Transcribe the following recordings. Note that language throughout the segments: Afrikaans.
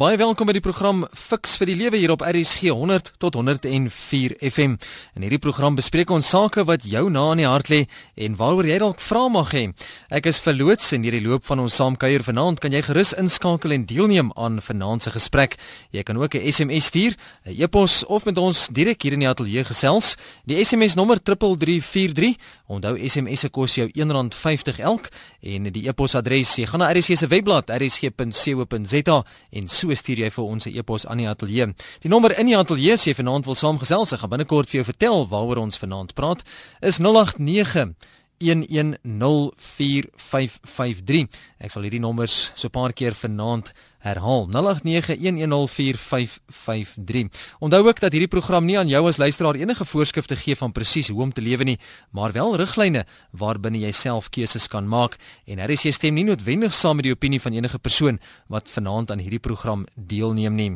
Baie welkom by die program Fix vir die Lewe hier op RSG 100 tot 104 FM. In hierdie program bespreek ons sake wat jou na in die hart lê en waaroor jy dalk vra mag hê. Ek is verloots en hierdie loop van ons saamkuier vanaand kan jy gerus inskakel en deelneem aan vanaand se gesprek. Jy kan ook 'n SMS stuur, 'n e-pos of met ons direk hier in die ateljee gesels. Die SMS nommer 3343. Onthou SMS se kos jou R1.50 elk en die e-pos adres jy gaan na RSG se webblad rsg.co.za en so stuur jy vir ons 'n e-pos aan die ateljee. Die nommer in die ateljee as jy vanaand wil saamgesels, ek gaan binnekort vir jou vertel waaroor ons vanaand praat, is 089 1104553. Ek sal hierdie nommers so 'n paar keer vanaand herhaal 0891104553. Onthou ook dat hierdie program nie aan jou as luisteraar enige voorskrifte gee van presies hoe om te lewe nie, maar wel riglyne waarbinne jy self keuses kan maak en hier is jy stem nie noodwendig saam met die opinie van enige persoon wat vanaand aan hierdie program deelneem nie.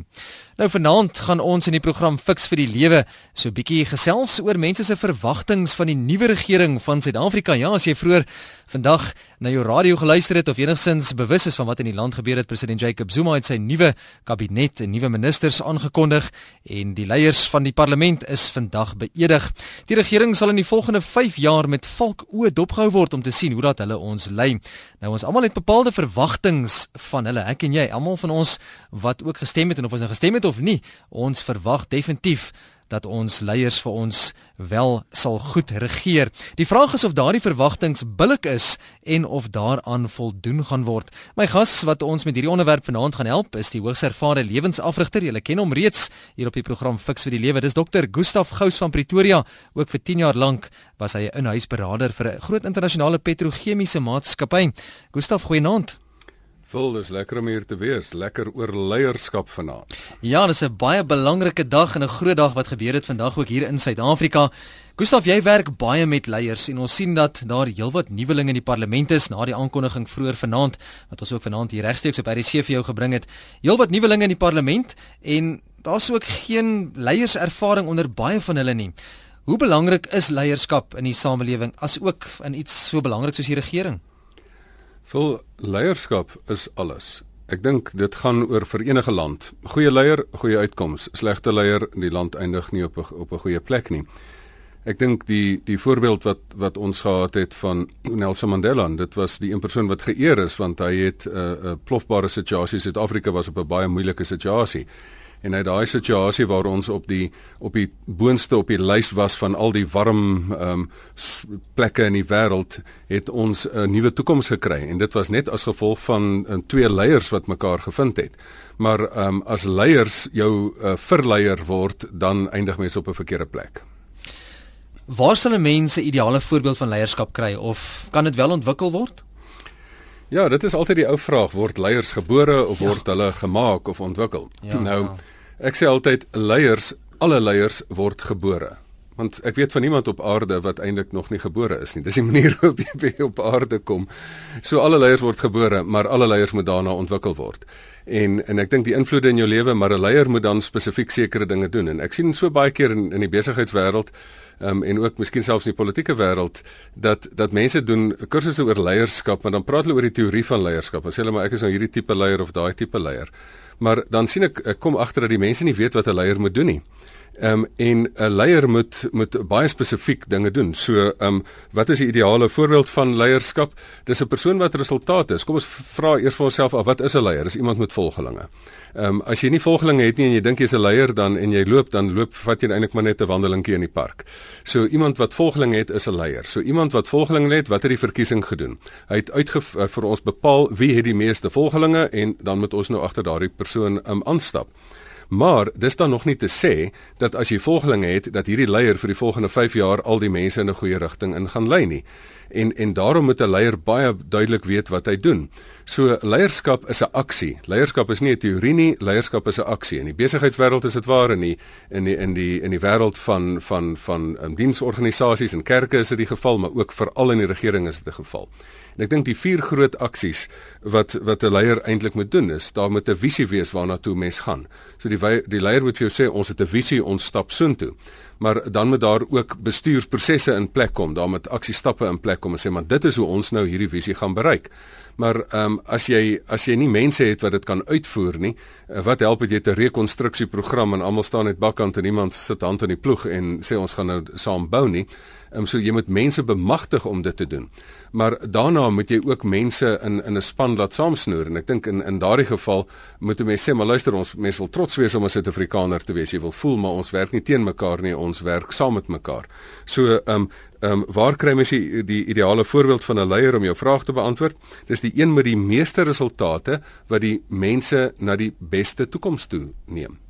Nou vanaand gaan ons in die program Fix vir die Lewe so 'n bietjie gesels oor mense se verwagtinge van die nuwe regering van Suid-Afrika. Ja, as jy vroeër vandag na jou radio geluister het of enigsins bewus is van wat in die land gebeur het, president Jacob Zuma het sy nuwe kabinet en nuwe ministers aangekondig en die leiers van die parlement is vandag beëdig. Die regering sal in die volgende 5 jaar met valkoë dopgehou word om te sien hoe dat hulle ons lei. Nou ons almal het bepaalde verwagtinge van hulle. Ek en jy, almal van ons wat ook gestem het en of ons nou gestem het of nie, ons verwag definitief dat ons leiers vir ons wel sal goed regeer. Die vraag is of daardie verwagtinge billik is en of daaraan voldoen gaan word. My gas wat ons met hierdie onderwerp vanaand gaan help, is die hoogs ervare lewensafrigter. Julle ken hom reeds hier op die program Fix vir die Lewe. Dis dokter Gustaf Gous van Pretoria. Ook vir 10 jaar lank was hy 'n inhuisberader vir 'n groot internasionale petrochemiese maatskappy. Gustaf, goeienaand. Vol, dis lekker om hier te wees. Lekker oor leierskap vanaand. Ja, dis 'n baie belangrike dag en 'n groot dag wat gebeur het vandag ook hier in Suid-Afrika. Gustaf, jy werk baie met leiers en ons sien dat daar heelwat nuwelinge in die parlement is na die aankondiging vroeër vanaand wat ons ook vanaand hier regstreeks op RC vir jou gebring het. Heelwat nuwelinge in die parlement en daar's ook geen leierservaring onder baie van hulle nie. Hoe belangrik is leierskap in die samelewing as ook in iets so belangrik soos die regering? Vol leierskap is alles. Ek dink dit gaan oor vir enige land. Goeie leier, goeie uitkoms. Slegte leier, die land eindig nie op 'n op 'n goeie plek nie. Ek dink die die voorbeeld wat wat ons gehad het van Nelson Mandela, dit was die een persoon wat geëer is want hy het 'n uh, 'n uh, plofbare situasie. Suid-Afrika was op 'n baie moeilike situasie en uit daai situasie waar ons op die op die boonste op die lys was van al die warm ehm um, plekke in die wêreld het ons 'n nuwe toekoms gekry en dit was net as gevolg van uh, twee leiers wat mekaar gevind het. Maar ehm um, as leiers jou uh, verleier word, dan eindig mense op 'n verkeerde plek. Waar sal 'n mens 'n ideale voorbeeld van leierskap kry of kan dit wel ontwikkel word? Ja, dit is altyd die ou vraag, word leiers gebore of ja. word hulle gemaak of ontwikkel? Ja, nou ja. Ek sê altyd leiers, alle leiers word gebore. Want ek weet van niemand op aarde wat eintlik nog nie gebore is nie. Dis die manier hoe jy op aarde kom. So alle leiers word gebore, maar alle leiers moet daarna ontwikkel word. En en ek dink die invloede in jou lewe, maar 'n leier moet dan spesifiek sekere dinge doen. En ek sien so baie keer in in die besigheidswêreld um, en ook miskien selfs in die politieke wêreld dat dat mense doen kursusse oor leierskap, maar dan praat hulle oor die teorie van leierskap. Dan sê hulle maar ek is nou hierdie tipe leier of daai tipe leier maar dan sien ek ek kom agter dat die mense nie weet wat 'n leier moet doen nie. Ehm um, en 'n leier moet moet baie spesifiek dinge doen. So ehm um, wat is die ideale voorbeeld van leierskap? Dis 'n persoon wat resultate is. Kom ons vra eers vir onsself af wat is 'n leier? Dis iemand met volgelinge. Ehm um, as jy nie volgelinge het nie en jy dink jy's 'n leier dan en jy loop dan loop vat jy eintlik maar net 'n wandelingkie in die park. So iemand wat volgelinge het is 'n leier. So iemand wat volgelinge het, wat het die verkiesing gedoen? Hy het uit uh, eh, vir ons bepaal wie het die meeste volgelinge en dan moet ons nou agter daardie persoon um, aanstap. Maar dis dan nog nie te sê dat as jy volgelinge het dat hierdie leier vir die volgende 5 jaar al die mense in 'n goeie rigting in gaan lei nie. En en daarom moet 'n leier baie duidelik weet wat hy doen. So leierskap is 'n aksie. Leierskap is nie 'n teorie nie, leierskap is 'n aksie. In die besigheidswêreld is dit waar en in die in die in die in die wêreld van van van um, diensorganisasies en kerke is dit die geval, maar ook veral in die regering is dit 'n geval. En ek dink die vier groot aksies wat wat 'n leier eintlik moet doen is, daar moet 'n visie wees waarna toe mens gaan. So die die leier moet vir jou sê ons het 'n visie, ons stap soontoe. Maar dan moet daar ook bestuursprosesse in plek kom, daar moet aksiestappe in plek kom en sê maar dit is hoe ons nou hierdie visie gaan bereik. Maar ehm um, as jy as jy nie mense het wat dit kan uitvoer nie, uh, wat help dit jy te rekonstruksieprogram en almal staan net bakkant en niemand sit hand aan die ploeg en sê ons gaan nou saam bou nie. Ehm so jy moet mense bemagtig om dit te doen. Maar daarna moet jy ook mense in in 'n span laat saamsnoer en ek dink in in daardie geval moet 'n mens sê maar luister ons mense wil trots wees om 'n Suid-Afrikaner te wees. Jy wil voel maar ons werk nie teen mekaar nie, ons werk saam met mekaar. So ehm um, ehm um, waar kry mens die, die ideale voorbeeld van 'n leier om jou vraag te beantwoord? Dis die een met die meeste resultate wat die mense na die beste toekoms toe neem.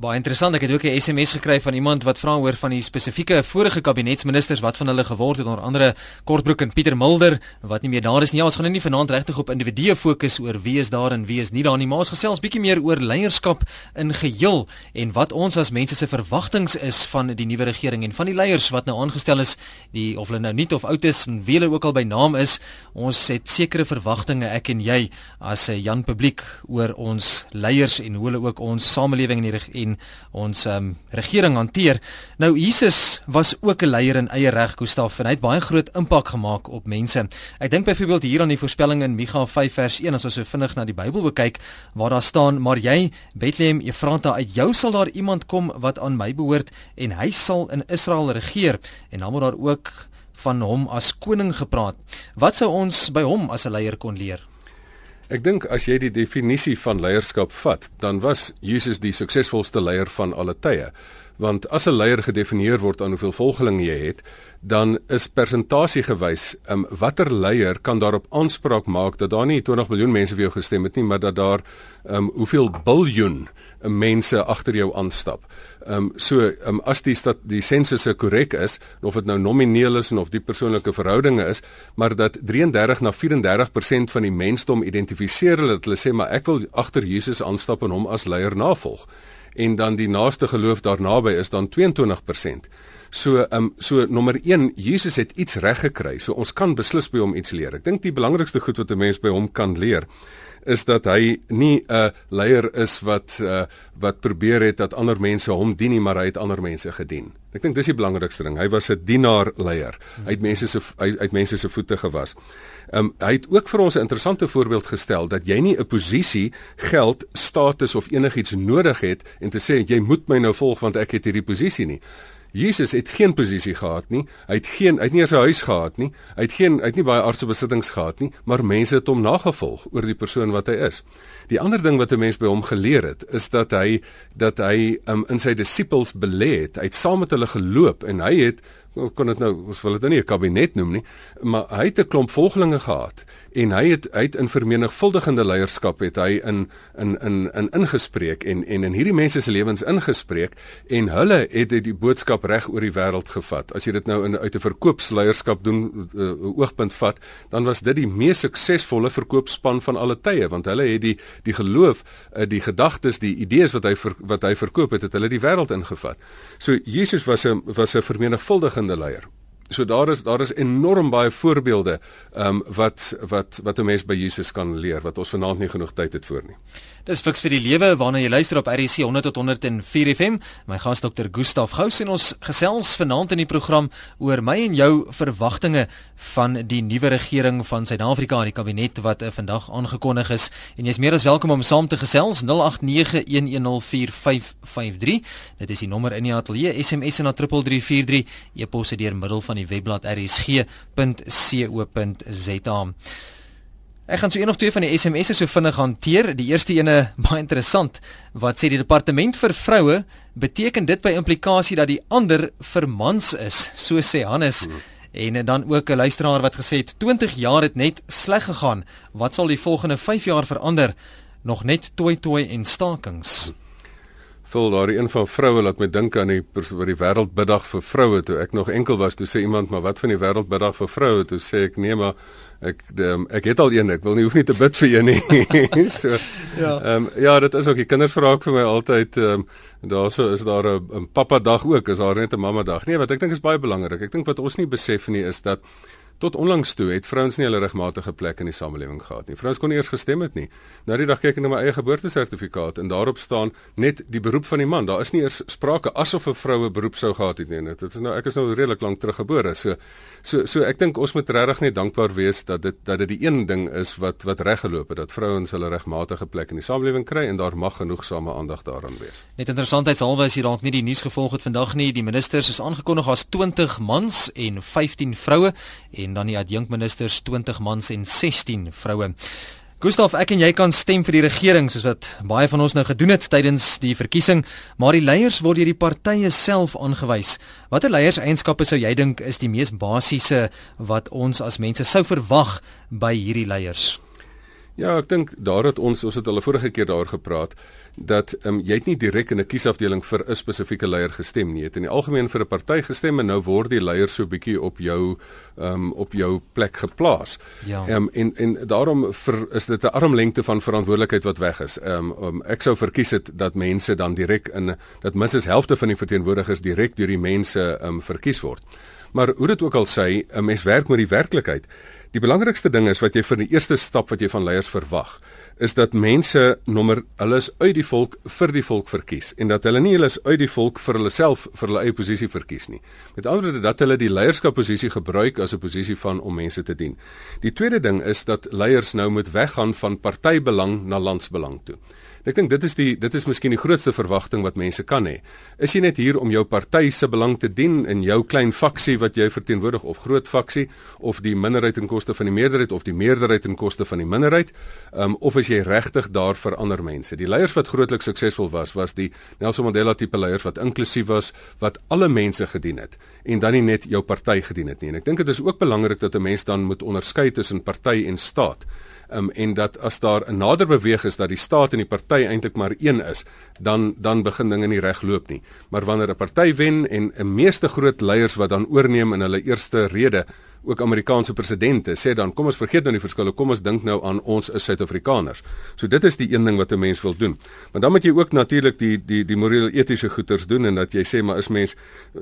Baie interessant. Ek het ook 'n SMS gekry van iemand wat vra oor van die spesifieke vorige kabinetsministers wat van hulle geword het onder andere Kortbroek en Pieter Mulder wat nie meer daar is nie. Ja, ons gaan nou nie vanaand regtig op individue fokus oor wie is daar en wie is nie daar nie, maar ons gesels bietjie meer oor leierskap in geheel en wat ons as mense se verwagtinge is van die nuwe regering en van die leiers wat nou aangestel is, die of hulle nou nuut of oud is en wie hulle ook al by naam is. Ons het sekere verwagtinge ek en jy as 'n Jan publiek oor ons leiers en hoe hulle ook ons samelewing en die en ons um, regering hanteer. Nou Jesus was ook 'n leier in eie reg, Gustaf, en hy het baie groot impak gemaak op mense. Ek dink byvoorbeeld hier aan die voorspelling in Micha 5 vers 1 as ons so vinnig na die Bybel kyk waar daar staan: "Maar jy, Bethlehem Efrata, uit jou sal daar iemand kom wat aan my behoort en hy sal in Israel regeer." En dan word daar ook van hom as koning gepraat. Wat sou ons by hom as 'n leier kon leer? Ek dink as jy die definisie van leierskap vat, dan was Jesus die suksesvolste leier van alle tye. Want as 'n leier gedefinieer word aan hoeveel volgelinge jy het, dan is persentasie gewys, um, watter leier kan daarop aanspraak maak dat daar nie 20 miljoen mense vir jou gestem het nie, maar dat daar um, hoeveel biljoen mense agter jou aanstap. Ehm um, so ehm um, as die stad die sensusse korrek is of dit nou nomineel is of die persoonlike verhoudinge is, maar dat 33 na 34% van die mensdom identifiseer hulle dat hulle sê maar ek wil agter Jesus aanstap en hom as leier navolg en dan die naaste geloof daarnaby is dan 22%. So ehm um, so nommer 1 Jesus het iets reg gekry. So ons kan beslis by hom iets leer. Ek dink die belangrikste goed wat 'n mens by hom kan leer is dat hy nie 'n leier is wat uh, wat probeer het dat ander mense hom dien nie, maar hy het ander mense gedien. Ek dink dis die belangrikste ding. Hy was 'n dienaar leier. Hy het mense se hy het mense se voete gewas. Ehm um, hy het ook vir ons 'n interessante voorbeeld gestel dat jy nie 'n posisie, geld, status of enigiets nodig het en te sê jy moet my nou volg want ek het hierdie posisie nie. Jesus het geen posisie gehad nie. Hy het geen hy het nie eens 'n huis gehad nie. Hy het geen hy het nie baie aardse besittings gehad nie, maar mense het hom nagevolg oor die persoon wat hy is. Die ander ding wat 'n mens by hom geleer het, is dat hy dat hy um, in sy disippels belê het. Hy het saam met hulle geloop en hy het kon dit nou ons wil dit nou nie 'n kabinet noem nie, maar hy het 'n klomp volgelinge gehad en hy het uit in vermenigvuldigende leierskap het hy in in in in ingespreek en en in hierdie mense se lewens ingespreek en hulle het dit die boodskap reg oor die wêreld gevat. As jy dit nou in uit 'n verkoopsleierskap doen uh, oogpunt vat, dan was dit die mees suksesvolle verkoopspan van alle tye want hulle het die die geloof, uh, die gedagtes, die idees wat hy ver, wat hy verkoop het, het hulle die wêreld ingevat. So Jesus was 'n was 'n vermenigvuldigende leier. So daar is daar is enorm baie voorbeelde ehm um, wat wat wat 'n mens by Jesus kan leer wat ons vanaand nie genoeg tyd het vir nie. Dis fiks vir die lewe waarna jy luister op RC 100 tot 104 FM. My gas Dr. Gustaf Gous en ons gesels vanaand in die program oor my en jou verwagtinge van die nuwe regering van Suid-Afrika en die kabinet wat uh, vandag aangekondig is. En jy's meer as welkom om saam te gesels 0891104553. Dit is die nommer in die ateljee SMS na 3343 e-pos deur middel van die webblad rsg.co.za. Ek gaan so een of twee van die SMS'e so vinnig hanteer. Die eerste ene baie interessant wat sê die departement vir vroue beteken dit by implikasie dat die ander vir mans is, so sê Hannes. Hmm. En dan ook 'n luisteraar wat gesê het 20 jaar het net sleg gegaan. Wat sal die volgende 5 jaar verander? Nog net toi toi en stakings. Vul daar een van vroue laat my dink aan die wat die wêreldbiddag vir vroue toe. Ek nog enkel was toe sê iemand maar wat van die wêreldbiddag vir vroue toe sê ek nee maar ek de, ehm, ek het al een ek wil nie hoef nie te bid vir een nie. So ja. um, ja dit is ook die kinders vra ook vir my altyd um, daarso is daar 'n pappa dag ook is daar net 'n mamma dag? Nee wat ek dink is baie belangrik. Ek dink wat ons nie besef nie is dat Tot onlangs toe het vrouens nie hulle regmatige plek in die samelewing gehad nie. Vrouens kon nie eers gestem het nie. Nou die dag kyk ek na my eie geboortesertifikaat en daarop staan net die beroep van die man. Daar is nie eers sprake asof 'n vrou 'n beroep sou gehad het nie. Dit is nou ek is nou redelik lank teruggebore. So so so ek dink ons moet regtig net dankbaar wees dat dit dat dit die een ding is wat wat reggeloop het dat vrouens hulle regmatige plek in die samelewing kry en daar mag genoegsame aandag daaraan wees. Net interessantheidshalwe as jy dalk nie die nuus gevolg het vandag nie, die ministers is aangekondig as 20 mans en 15 vroue en dan die adjunkministers 20 mans en 16 vroue. Gustaf, ek en jy kan stem vir die regering soos wat baie van ons nou gedoen het tydens die verkiesing, maar die leiers word deur die partye self aangewys. Watter leierseienskappe sou jy dink is die mees basiese wat ons as mense sou verwag by hierdie leiers? Ja, ek dink daar het ons ons het 'n vorige keer daaroor gepraat dat um, jy het nie direk in 'n kiesafdeling vir 'n spesifieke leier gestem nie. Jy het in die algemeen vir 'n party gestem en nou word die leier so bietjie op jou um, op jou plek geplaas. Ja. Um, en en daarom vir, is dit 'n armlengte van verantwoordelikheid wat weg is. Um, um, ek sou verkies het dat mense dan direk in dat minstens helfte van die verteenwoordigers direk deur die mense um, verkies word. Maar hoe dit ook al sê, 'n mens werk met die werklikheid. Die belangrikste ding is wat jy vir die eerste stap wat jy van leiers verwag, is dat mense nommer hulle is uit die volk vir die volk verkies en dat hulle nie hulle is uit die volk vir hulle self vir hulle eie posisie verkies nie. Met ander woorde dat hulle die leierskapposisie gebruik as 'n posisie van om mense te dien. Die tweede ding is dat leiers nou moet weggaan van partybelang na landsbelang toe. Ek dink dit is die dit is miskien die grootste verwagting wat mense kan hê. Is jy net hier om jou party se belang te dien in jou klein faksie wat jy verteenwoordig of groot faksie of die minderheid in koste van die meerderheid of die meerderheid in koste van die minderheid? Um, of is jy regtig daar vir ander mense? Die leiers wat grootliks suksesvol was, was die Nelson Mandela tipe leiers wat inklusief was, wat alle mense gedien het en dan nie net jou party gedien het nie. En ek dink dit is ook belangrik dat 'n mens dan moet onderskei tussen party en staat um, en dat as daar 'n nader beweeg is dat die staat en die party eintlik maar een is, dan dan begin dinge nie reg loop nie. Maar wanneer 'n party wen en 'n meeste groot leiers wat dan oorneem in hulle eerste rede ook Amerikaanse presidente sê dan kom ons vergeet nou die verskille kom ons dink nou aan ons is Suid-Afrikaners. So dit is die een ding wat 'n mens wil doen. Maar dan moet jy ook natuurlik die die die morele etiese goeters doen en dat jy sê maar is mens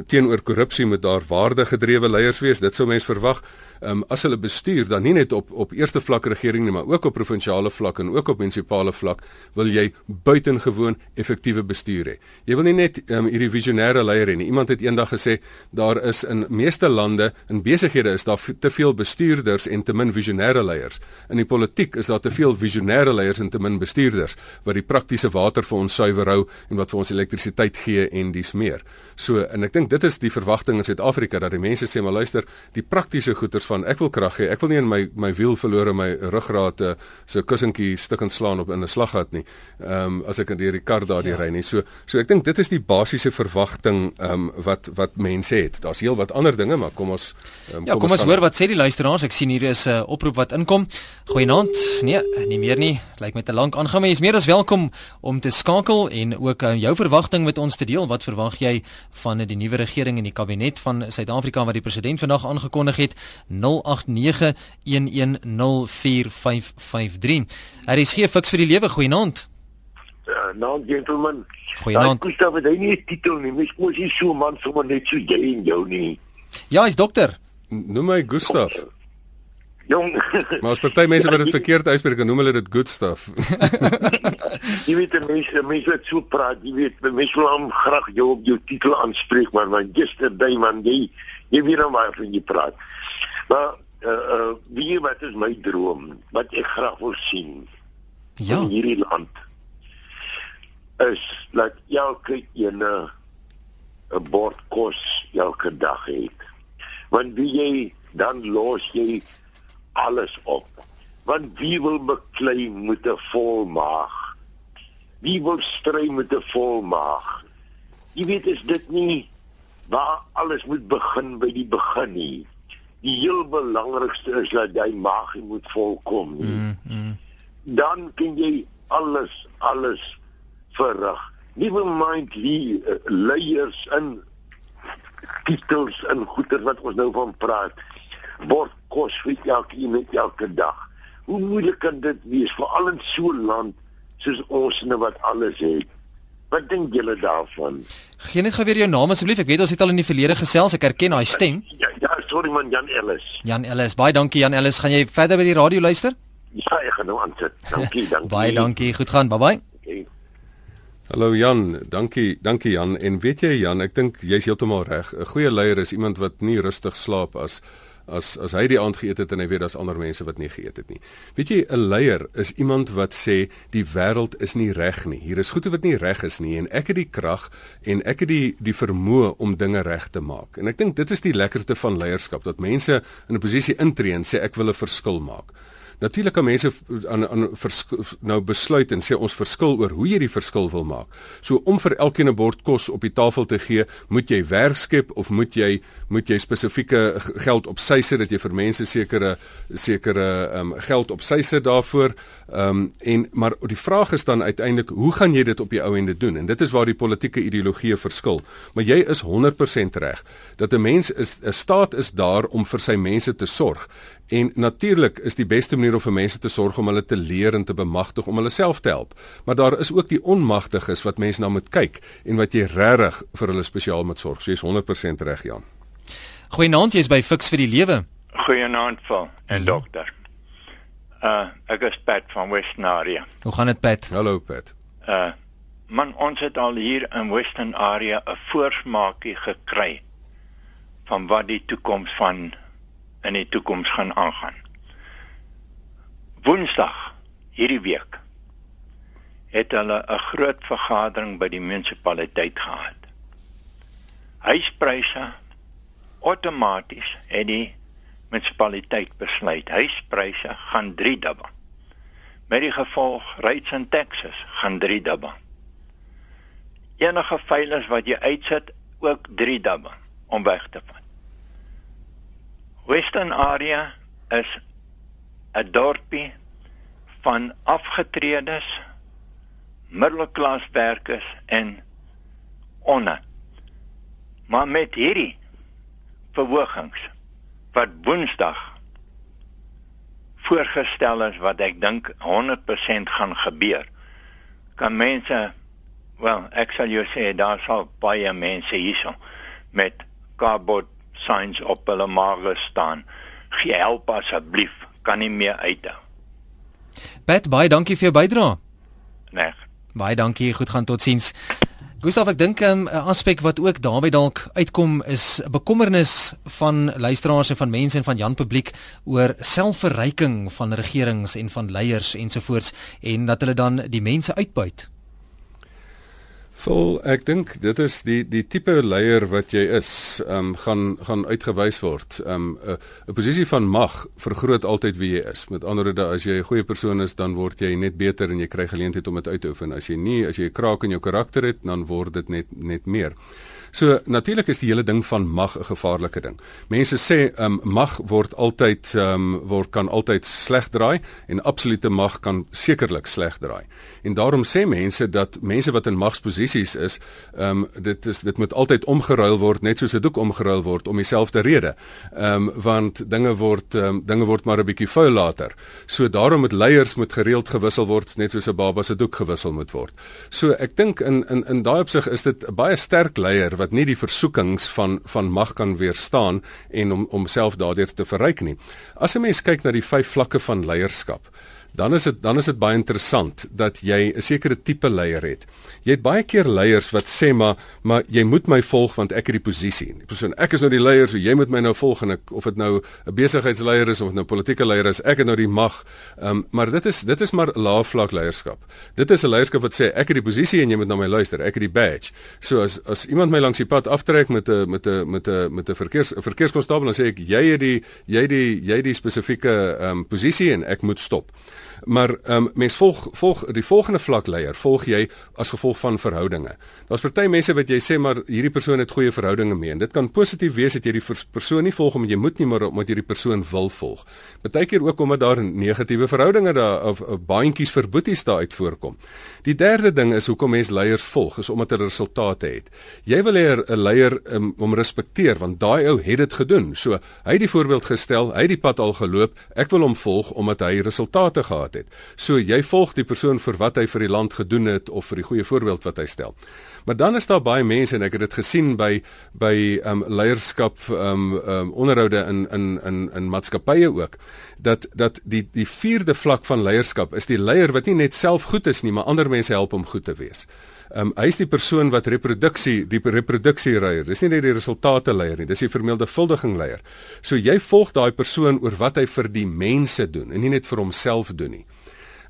teenoor korrupsie moet daar waardegedrewe leiers wees. Dit sou mens verwag. Ehm um, as hulle bestuur dan nie net op op eerste vlak regering nie, maar ook op provinsiale vlak en ook op munisipale vlak wil jy buitengewoon effektiewe bestuur hê. Jy wil nie net ehm um, hierdie visionêre leier hê nie. Iemand het eendag gesê daar is in meeste lande in besighede is daar te veel bestuurders en te min visionêre leiers. In die politiek is daar te veel visionêre leiers en te min bestuurders wat die praktiese water vir ons suiwer hou en wat vir ons elektrisiteit gee en dis meer. So en ek dink dit is die verwagting in Suid-Afrika dat die mense sê maar luister, die praktiese goeders van ek wil krag hê. Ek wil nie in my my wiel verloor en my ruggraat eh, so kussentjie stukkend slaan op in 'n slaggat nie. Ehm um, as ek in die kar daardie ja. ry nie. So so ek dink dit is die basiese verwagting ehm um, wat wat mense het. Daar's heel wat ander dinge, maar kom ons um, ja, kom, kom ons hoor wat sê die luisteraars. Ek sien hier is 'n uh, oproep wat inkom. Goeienaand. Nee, nie meer nie. Lyk met te lank aangaan, maar jy is meer as welkom om te skakel en ook uh, jou verwagting met ons te deel. Wat verwag jy van die nuwe regering en die kabinet van Suid-Afrika wat die president vandag aangekondig het? 0891104553. Daar is hier fiks vir die lewe. Goeienaand. Ja, nou gentlemen. Goeienaand. Ek sê jy nie titel nie. Mens moet nie so man sommer net so jy en jou nie. Ja, hy's dokter. Noem my Gustaf. Jong. maar as party mense wat dit verkeerd uitspreek, noem hulle dit good stuff. jy weet die mense, mense wat so praat, jy weet, mense wil hom graag jou op jou titel aanspreek, maar want yesterday man, jy jy weet nou maar van jy praat. Maar uh uh wie wat is my droom? Wat ek graag wil sien ja. in hierdie land is dat elke ene 'n bord kos elke dag het want wie jy dan los jy alles op. Want wie wil beklei met 'n vol maag wie wil stry met 'n vol maag jy weet is dit nie waar alles moet begin by die begin nie. Die heel belangrikste is dat jy maag moet volkom nie. Mm, mm. dan kan jy alles alles verrig. Nie mind wie uh, leiers in titels en goeder wat ons nou van praat word kos vir elke met elke dag. Hoe moeilik kan dit wees veral in so 'n land soos ons nou wat alles het. Wat dink julle daarvan? Gee net gou weer jou naam asseblief. Ek weet ons het al in die verlede gesels. Ek herken daai stem. Ja, ja, sorry man, Jan Ellis. Jan Ellis, baie dankie Jan Ellis. Gaan jy verder by die radio luister? Ja, ek gaan nou aansit. Dankie, dankie. baie dankie. Goed gaan. Bye bye. Hallo Jan, dankie, dankie Jan. En weet jy Jan, ek dink jy's heeltemal reg. 'n Goeie leier is iemand wat nie rustig slaap as as as hy die aand geëet het en hy weet daar's ander mense wat nie geëet het nie. Weet jy, 'n leier is iemand wat sê die wêreld is nie reg nie. Hier is goede wat nie reg is nie en ek het die krag en ek het die die vermoë om dinge reg te maak. En ek dink dit is die lekkerte van leierskap dat mense in 'n posisie intree en sê ek wil 'n verskil maak. Natuurlik kan mense aan aan nou besluit en sê ons verskil oor hoe jy die verskil wil maak. So om vir elkeen 'n bord kos op die tafel te gee, moet jy werk skep of moet jy moet jy spesifieke geld op sy sit dat jy vir mense sekere sekere um, geld op sy sit daarvoor. Ehm um, en maar die vraag is dan uiteindelik hoe gaan jy dit op die ou ende doen? En dit is waar die politieke ideologie verskil. Maar jy is 100% reg dat 'n mens is 'n staat is daar om vir sy mense te sorg. En natuurlik is die beste manier om vir mense te sorg om hulle te leer en te bemagtig om hulle self te help. Maar daar is ook die onmagtiges wat mense na moet kyk en wat jy regtig vir hulle spesiaal moet sorg. So jy's 100% reg, Jan. Goeienaand, jy's by Fix vir die Lewe. Goeienaand, Paul en Ja. dokter. Uh ek is Pat van Western Area. Hoe gaan dit, Pat? Hallo Pat. Uh man, ons het al hier in Western Area 'n voorsmaakie gekry van wat die toekoms van in die toekoms gaan aangaan. Woensdag hierdie week het hulle 'n groot vergadering by die munisipaliteit gehad. Huispryse outomaties het die munisipaliteit besluit huispryse gaan 3 dubbel. Met die gevolg rates and taxes gaan 3 dubbel. Enige veiles wat jy uitsit ook 3 dubbel om weg te vat. Western Area is 'n dorpie van afgetredes, middelklaswerkers en onder. Maar met hierdie verhogings wat Woensdag voorgestel is wat ek dink 100% gaan gebeur. Kan mense wel, ek sal jou sê daar sal baie mense hierso met cardboard signs op hulle maag staan. Gee help asseblief, kan nie meer uithou. Pat, baie dankie vir jou bydrae. Nee. Baie dankie. Goed gaan totsiens. Gustav, ek dink 'n um, aspek wat ook daarbey dalk uitkom is 'n bekommernis van luisteraars en van mense en van Jan publiek oor selfverryking van regerings en van leiers ensovoorts en dat hulle dan die mense uitbuit. Vol ek dink dit is die die tipe leier wat jy is, ehm um, gaan gaan uitgewys word. Ehm um, 'n 'n posisie van mag vergroot altyd wie jy is. Met ander woorde, as jy 'n goeie persoon is, dan word jy net beter en jy kry geleentheid om dit uit te oefen. As jy nie, as jy 'n kraak in jou karakter het, dan word dit net net meer. So natuurlik is die hele ding van mag 'n gevaarlike ding. Mense sê ehm um, mag word altyd ehm um, word kan altyd sleg draai en absolute mag kan sekerlik sleg draai. En daarom sê mense dat mense wat in magsposisies is, ehm um, dit is dit moet altyd omgeruil word net soos 'n doek omgeruil word om dieselfde rede. Ehm um, want dinge word ehm um, dinge word maar 'n bietjie vuil later. So daarom moet leiers moet gereeld gewissel word net soos 'n baba se doek gewissel moet word. So ek dink in in in daai opsig is dit 'n baie sterk leier wat nie die versoekings van van mag kan weerstaan en om om self daardeur te verryk nie. As 'n mens kyk na die vyf vlakke van leierskap, dan is dit dan is dit baie interessant dat jy 'n sekere tipe leier het. Jy het baie keer leiers wat sê maar maar jy moet my volg want ek het die posisie. Die persoon ek is nou die leier, so jy moet my nou volg en ek of dit nou 'n besigheidsleier is of nou politieke leier is, ek het nou die mag. Ehm um, maar dit is dit is maar lae vlak leierskap. Dit is 'n leierskap wat sê ek het die posisie en jy moet na my luister. Ek het die badge. So as as iemand my langs die pad aftrek met 'n met 'n met 'n met 'n verkeers verkeerskonstabel dan sê ek jy het die jy die jy die spesifieke ehm um, posisie en ek moet stop. Maar ehm um, mens volg volg die volgende vlak leier, volg jy as gevolg van verhoudinge. Daar's party mense wat jy sê maar hierdie persoon het goeie verhoudinge mee en dit kan positief wees dat jy die persoon nie volg omdat jy moet nie maar omdat jy die persoon wil volg. Partykeer ook omdat daar negatiewe verhoudinge daar of, of baantjies vir boeties daar uit voorkom. Die derde ding is hoekom mense leiers volg, is omdat hulle resultate het. Jy wil hê 'n leier um, om respekteer want daai ou het dit gedoen. So hy het die voorbeeld gestel, hy het die pad al geloop. Ek wil hom volg omdat hy resultate gehad gehad het. So jy volg die persoon vir wat hy vir die land gedoen het of vir die goeie voorbeeld wat hy stel. Maar dan is daar baie mense en ek het dit gesien by by um leierskap um um onderhoude in in in in maatskappye ook dat dat die die vierde vlak van leierskap is die leier wat nie net self goed is nie, maar ander mense help om goed te wees. Um hy is die persoon wat reproduksie, die reproduksie leier. Dis nie net die resultate leier nie, dis die vermenigvuldiging leier. So jy volg daai persoon oor wat hy vir die mense doen en nie net vir homself doen nie.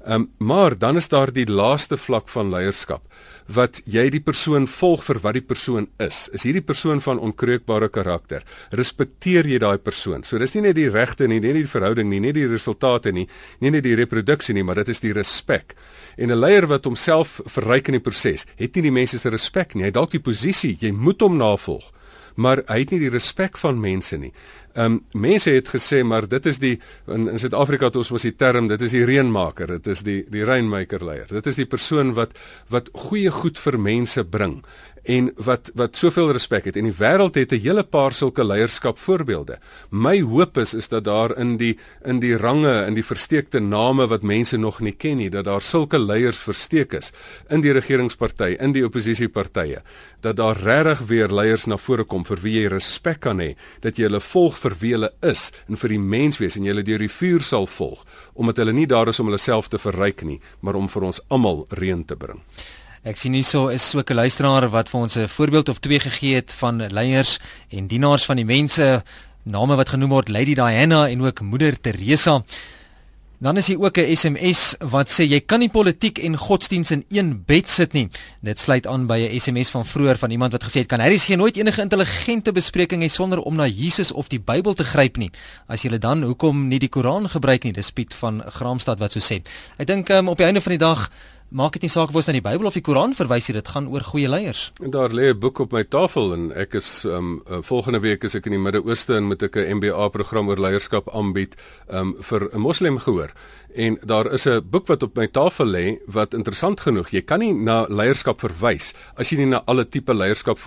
Um maar dan is daar die laaste vlak van leierskap wat jy die persoon volg vir wat die persoon is. Is hierdie persoon van onkreukbare karakter? Respekteer jy daai persoon? So dis nie net die regte nie, nie net die verhouding nie, nie die resultate nie, nie net die reproduksie nie, maar dit is die respek. En 'n leier wat homself verryk in die proses, het nie die mense se respek nie. Hy dalk die posisie, jy moet hom navolg maar hy het nie die respek van mense nie. Ehm um, mense het gesê maar dit is die in, in Suid-Afrika het ons was die term dit is die reënmaker, dit is die die rainmaker leier. Dit is die persoon wat wat goeie goed vir mense bring en wat wat soveel respek het en die wêreld het 'n hele paar sulke leierskap voorbeelde. My hoop is is dat daar in die in die range in die versteekte name wat mense nog nie ken nie, dat daar sulke leiers versteek is in die regeringsparty, in die oppositiepartye, dat daar regtig weer leiers na vore kom vir wie jy respek kan hê, dat jy hulle volg vir wie hulle is en vir die menswees en jy hulle deur die vuur sal volg, omdat hulle nie daar is om hulle self te verryk nie, maar om vir ons almal reën te bring. Ek sien hierso is so 'n luisteraar wat vir ons 'n voorbeeld of twee gegee het van leiers en dienaars van die mense, name wat genoem word Lady Diana en ook Moeder Teresa. Dan is hier ook 'n SMS wat sê jy kan nie politiek en godsdiens in een bed sit nie. Dit sluit aan by 'n SMS van vroeër van iemand wat gesê het kan hy geen nooit enige intelligente bespreking hê sonder om na Jesus of die Bybel te gryp nie. As jy dan hoekom nie die Koran gebruik nie? Dis Piet van Graamsstad wat so sê. Ek dink um, op die einde van die dag maak dit nie saak of ons na die Bybel of die Koran verwys nie, dit gaan oor goeie leiers. En daar lê 'n boek op my tafel en ek is um uh, volgende week is ek in die Midde-Ooste en moet ek 'n MBA program oor leierskap aanbied um vir 'n moslim gehoor. En daar is 'n boek wat op my tafel lê wat interessant genoeg, jy kan nie na leierskap verwys as jy nie na alle tipe leierskap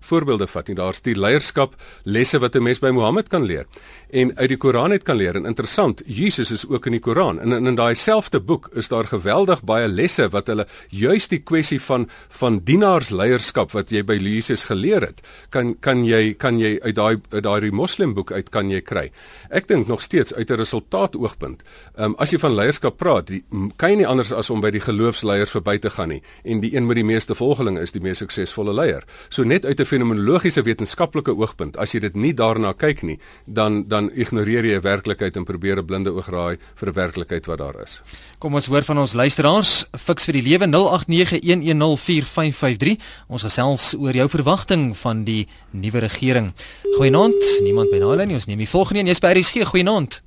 voorbeelde vat nie. Daar's die leierskap lesse wat 'n mens by Mohammed kan leer en uit die Koran uit kan leer. En interessant, Jesus is ook in die Koran. En in, in daai selfde boek is daar geweldig baie lesse wat hulle juis die kwessie van van dienaarsleierskap wat jy by Jesus geleer het, kan kan jy kan jy uit daai uit daai moslimboek uit kan jy kry. Ek dink nog steeds uit 'n resultaat oogpunt. Ehm um, as jy van leierskap praat, die, kan jy nie anders as om by die geloofsleiers verby te gaan nie. En die een met die meeste volgelinge is die mees suksesvolle leier. So net uit 'n fenomenologiese wetenskaplike oogpunt, as jy dit nie daarna kyk nie, dan dan ignoreer jy 'n werklikheid en probeer 'n blinde oog raai vir 'n werklikheid wat daar is. Kom ons hoor van ons luisteraars, fiks vir die lewe 0891104553. Ons gesels oor jou verwagting van die nuwe regering. Goeienaand, niemand by lyn nie. Ons neem die volgende een. Jy's by RSG. Goeienaand.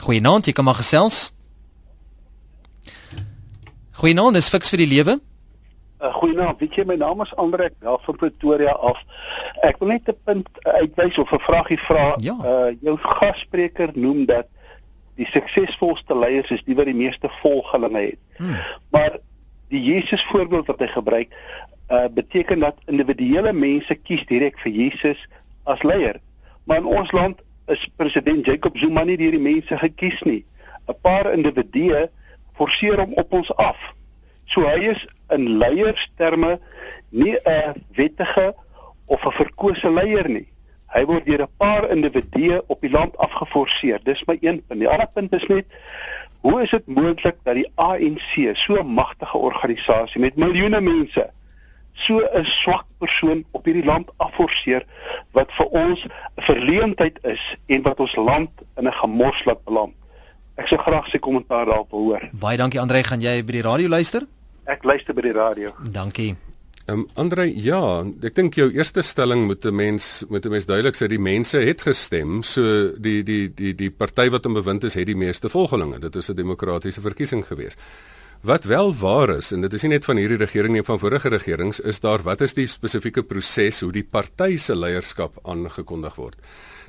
Goeienaand, jy kan maar gesels. Goeienaand, dis fiks vir die lewe. Uh, Goeienaand, weet jy my naam is Andre, wel van Pretoria af. Ek wil net 'n punt uitwys of 'n vragie vra. Ja. Uh jou gasspreker noem dat die suksesvolste leiers is die wat die meeste volgelinge het. Hmm. Maar die Jesus voorbeeld wat hy gebruik, uh beteken dat individuele mense kies direk vir Jesus as leier. Maar in ons land is president Jacob Zuma nie deur die mense gekies nie. 'n Paar individue forceer hom op ons af. So hy is in leiersterme nie 'n wettige of 'n verkose leier nie. Hy word deur 'n paar individue op die land afgeforceer. Dis my een punt. Die ander punt is net hoe is dit moontlik dat die ANC, so 'n magtige organisasie met miljoene mense, so 'n swak persoon op hierdie land afforceer wat vir ons 'n verleentheid is en wat ons land in 'n gemors laat beland. Ek sou graag sy kommentaar daarop hoor. Baie dankie Andre, gaan jy by die radio luister? Ek luister by die radio. Dankie. Ehm um, Andre, ja, ek dink jou eerste stelling moet 'n mens moet 'n mens duidelik sê die mense het gestem, so die die die die party wat in bewind is het die meeste volgelinge. Dit is 'n demokratiese verkiesing geweest. Wat wel waar is en dit is nie net van hierdie regering nie, van vorige regerings, is daar wat is die spesifieke proses hoe die party se leierskap aangekondig word.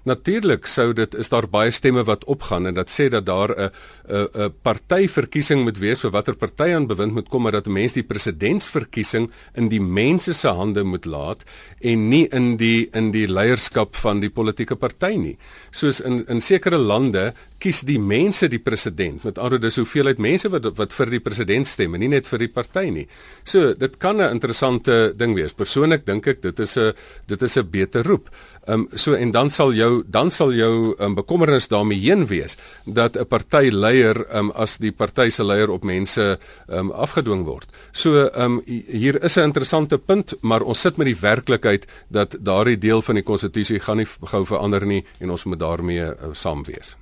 natuurlik sou dit is daar baie stemme wat opgaan en dat sê dat daar 'n 'n 'n partyverkiesing moet wees vir watter party aan bewind moet kom maar dat 'n mens die presidentsverkiesing in die mense se hande moet laat en nie in die in die leierskap van die politieke party nie. Soos in in sekere lande kies die mense die president. Met ander woorde, hoeveelheid mense wat wat vir die president stem en nie net vir die party nie. So, dit kan 'n interessante ding wees. Persoonlik dink ek dit is 'n dit is 'n beter roep. Ehm um, so en dan sal jou dan sal jou um, bekommernis daarmee heen wees dat 'n party leier ehm um, as die party se leier op mense ehm um, afgedwing word. So ehm um, hier is 'n interessante punt, maar ons sit met die werklikheid dat daardie deel van die konstitusie gaan nie gou verander nie en ons moet daarmee uh, saam wees.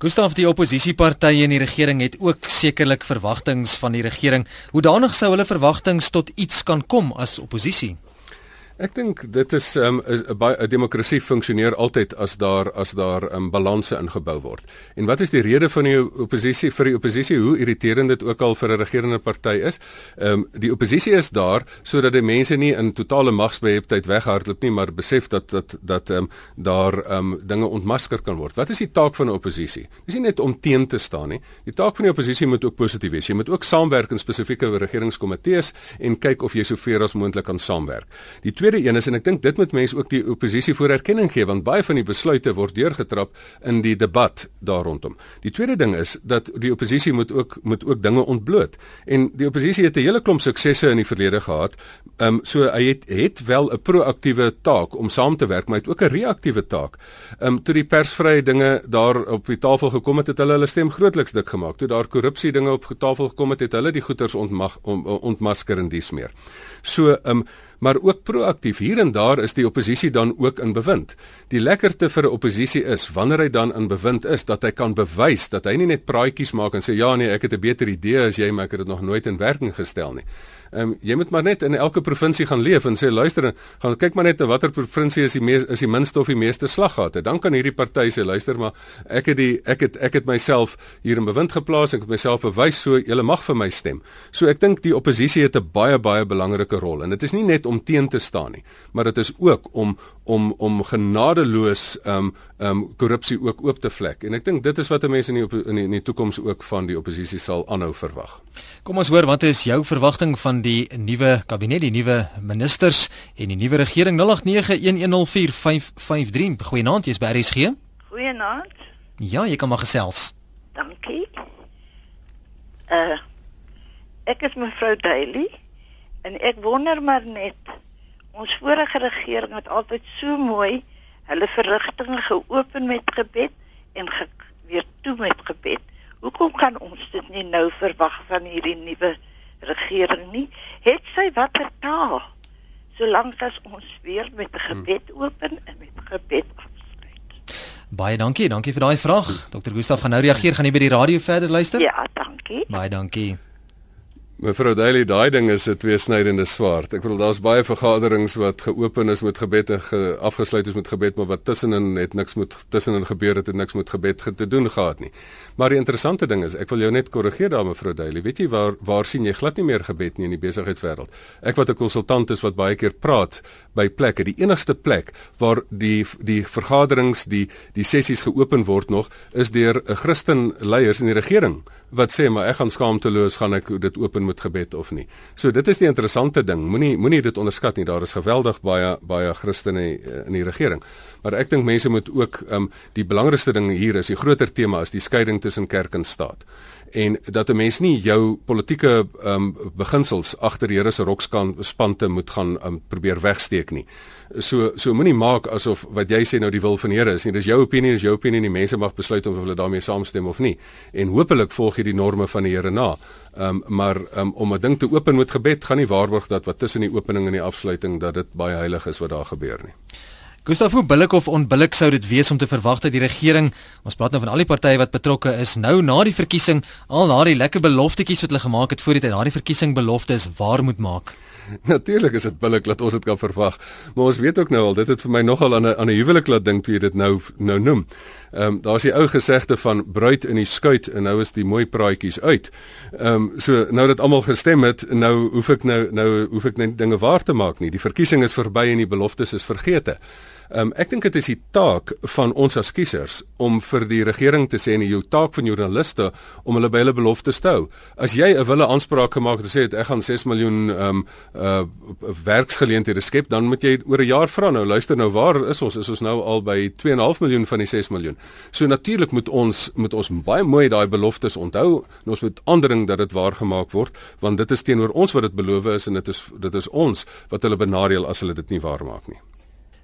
Gustav die oppositiepartye in die regering het ook sekerlik verwagtinge van die regering. Hoe danig sou hulle verwagtinge tot iets kan kom as oppositie? Ek dink dit is 'n um, 'n demokrasie funksioneer altyd as daar as daar 'n um, balanse ingebou word. En wat is die rede van die oppositie vir die oppositie hoe irriterend dit ook al vir 'n regerende party is? Ehm um, die oppositie is daar sodat die mense nie in totale magsbeheptheid weghardloop nie, maar besef dat dat dat ehm um, daar ehm um, dinge ontmasker kan word. Wat is die taak van 'n oppositie? Dis nie net om teen te staan nie. Die taak van die oppositie moet ook positief wees. Jy moet ook saamwerk in spesifieke regeringskomitees en kyk of jy sover as moontlik kan saamwerk. Die een is en ek dink dit moet mense ook die oppositie voor erkenning gee want baie van die besluite word deurgetrap in die debat daar rondom. Die tweede ding is dat die oppositie moet ook moet ook dinge ontbloot. En die oppositie het 'n hele klomp suksesse in die verlede gehad. Ehm um, so hy het het wel 'n proaktiewe taak om saam te werk, maar hy het ook 'n reaktiewe taak. Ehm um, toe die persvrye dinge daar op die tafel gekom het, het hulle hulle stem grootliks dik gemaak. Toe daar korrupsie dinge op die tafel gekom het, het hulle die goeters ontmag ontmasker en dies meer. So ehm um, maar ook proaktief. Hier en daar is die oppositie dan ook in bewind. Die lekkerte vir 'n oppositie is wanneer hy dan in bewind is dat hy kan bewys dat hy nie net praatjies maak en sê ja nee, ek het 'n beter idee as jy, maar ek het dit nog nooit in werking gestel nie. Ehm um, jy moet maar net in elke provinsie gaan leef en sê luister, gaan kyk maar net na watter provinsie is die mees is die minste of die meeste slaggate. Dan kan hierdie party sê luister maar ek het die ek het ek het myself hier in bewind geplaas en ek het myself bewys so julle mag vir my stem. So ek dink die oppositie het 'n baie baie belangrike rol en dit is nie net om teen te staan nie, maar dit is ook om om om genadeloos ehm um, um, korrupsie ook oop te vlek. En ek dink dit is wat mense in die in die, die toekoms ook van die oppositie sal aanhou verwag. Kom ons hoor wat is jou verwagting van die nuwe kabinet, die nuwe ministers en die nuwe regering 0891104553. Goeienaand, jy's by RSG. Goeienaand. Ja, jy kan maar gesels. Dankie. Uh ek is mevrou Daly en ek wonder maar net ons vorige regering het altyd so mooi hulle verrigtinge geopen met gebed en ge weer toe met gebed. Hoekom kan ons dit nie nou verwag van hierdie nuwe regering nie, het sy watter taal solank as ons weer met 'n gebed open en met gebed afsluit. Baie dankie, dankie vir daai vraag. Dr. Gustaf gaan nou reageer, gaan jy by die radio verder luister? Ja, dankie. Baie dankie. Mevrou Daly, daai ding is 'n tweesnydende swaard. Ek bedoel daar's baie vergaderings wat geopen is met gebed en ge, afgesluit is met gebed, maar wat tussenin het niks met tussenin gebeur het, het niks met gebed te doen gehad nie. Maar die interessante ding is, ek wil jou net korrigeer daar mevrou Daly. Weet jy waar waar sien jy glad nie meer gebed nie in die besigheidswêreld? Ek wat 'n konsultant is wat baie keer praat by plekke, die enigste plek waar die die vergaderings, die die sessies geopen word nog, is deur 'n Christen leiers in die regering wat sê maar ek gaan skaamteloos gaan ek dit open met gebed of nie. So dit is die interessante ding. Moenie moenie dit onderskat nie. Daar is geweldig baie baie Christene eh, in die regering. Maar ek dink mense moet ook um die belangrikste ding hier is die groter tema is die skeiding tussen kerk en staat en dat 'n mens nie jou politieke um, beginsels agter die Here se rokspante moet gaan um, probeer wegsteek nie. So so moenie maak asof wat jy sê nou die wil van Here is nie. Dis jou opinie, dis jou opinie en die mense mag besluit of hulle daarmee saamstem of nie. En hopelik volg jy die norme van die Here na. Ehm um, maar um, om 'n ding te open met gebed gaan nie waarborg dat wat tussen die opening en die afsluiting dat dit baie heilig is wat daar gebeur nie. Gustav, hoe billik of onbillik sou dit wees om te verwag dat die regering, ons praat nou van al die partye wat betrokke is, nou na die verkiesing al na die lekker beloftetjies wat hulle gemaak het voor die tyd, na die verkiesing beloftes waar moet maak? Natuurlik is dit billik dat ons dit kan verwag, maar ons weet ook nou al dit het vir my nogal aan 'n aan 'n huwelik laat dink toe jy dit nou nou noem. Ehm um, daar's die ou gesegde van bruid in die skuit en nou is die mooi praatjies uit. Ehm um, so nou dat almal gestem het, nou hoef ek nou nou hoef ek net dinge waar te maak nie. Die verkiesing is verby en die beloftes is vergete. Um, ek dink dit is die taak van ons as kiesers om vir die regering te sê en jou taak van joernaliste om hulle by hulle beloftes te hou. As jy 'n wille aanspraak gemaak het en sê ek gaan 6 miljoen um uh werksgeleenthede skep, dan moet jy oor 'n jaar vra nou, luister nou, waar is ons? Is ons nou al by 2.5 miljoen van die 6 miljoen? So natuurlik moet ons moet ons baie mooi daai beloftes onthou en ons moet aandring dat dit waar gemaak word, want dit is teenoor ons wat dit beloof is en dit is dit is ons wat hulle benadeel as hulle dit nie waar maak nie.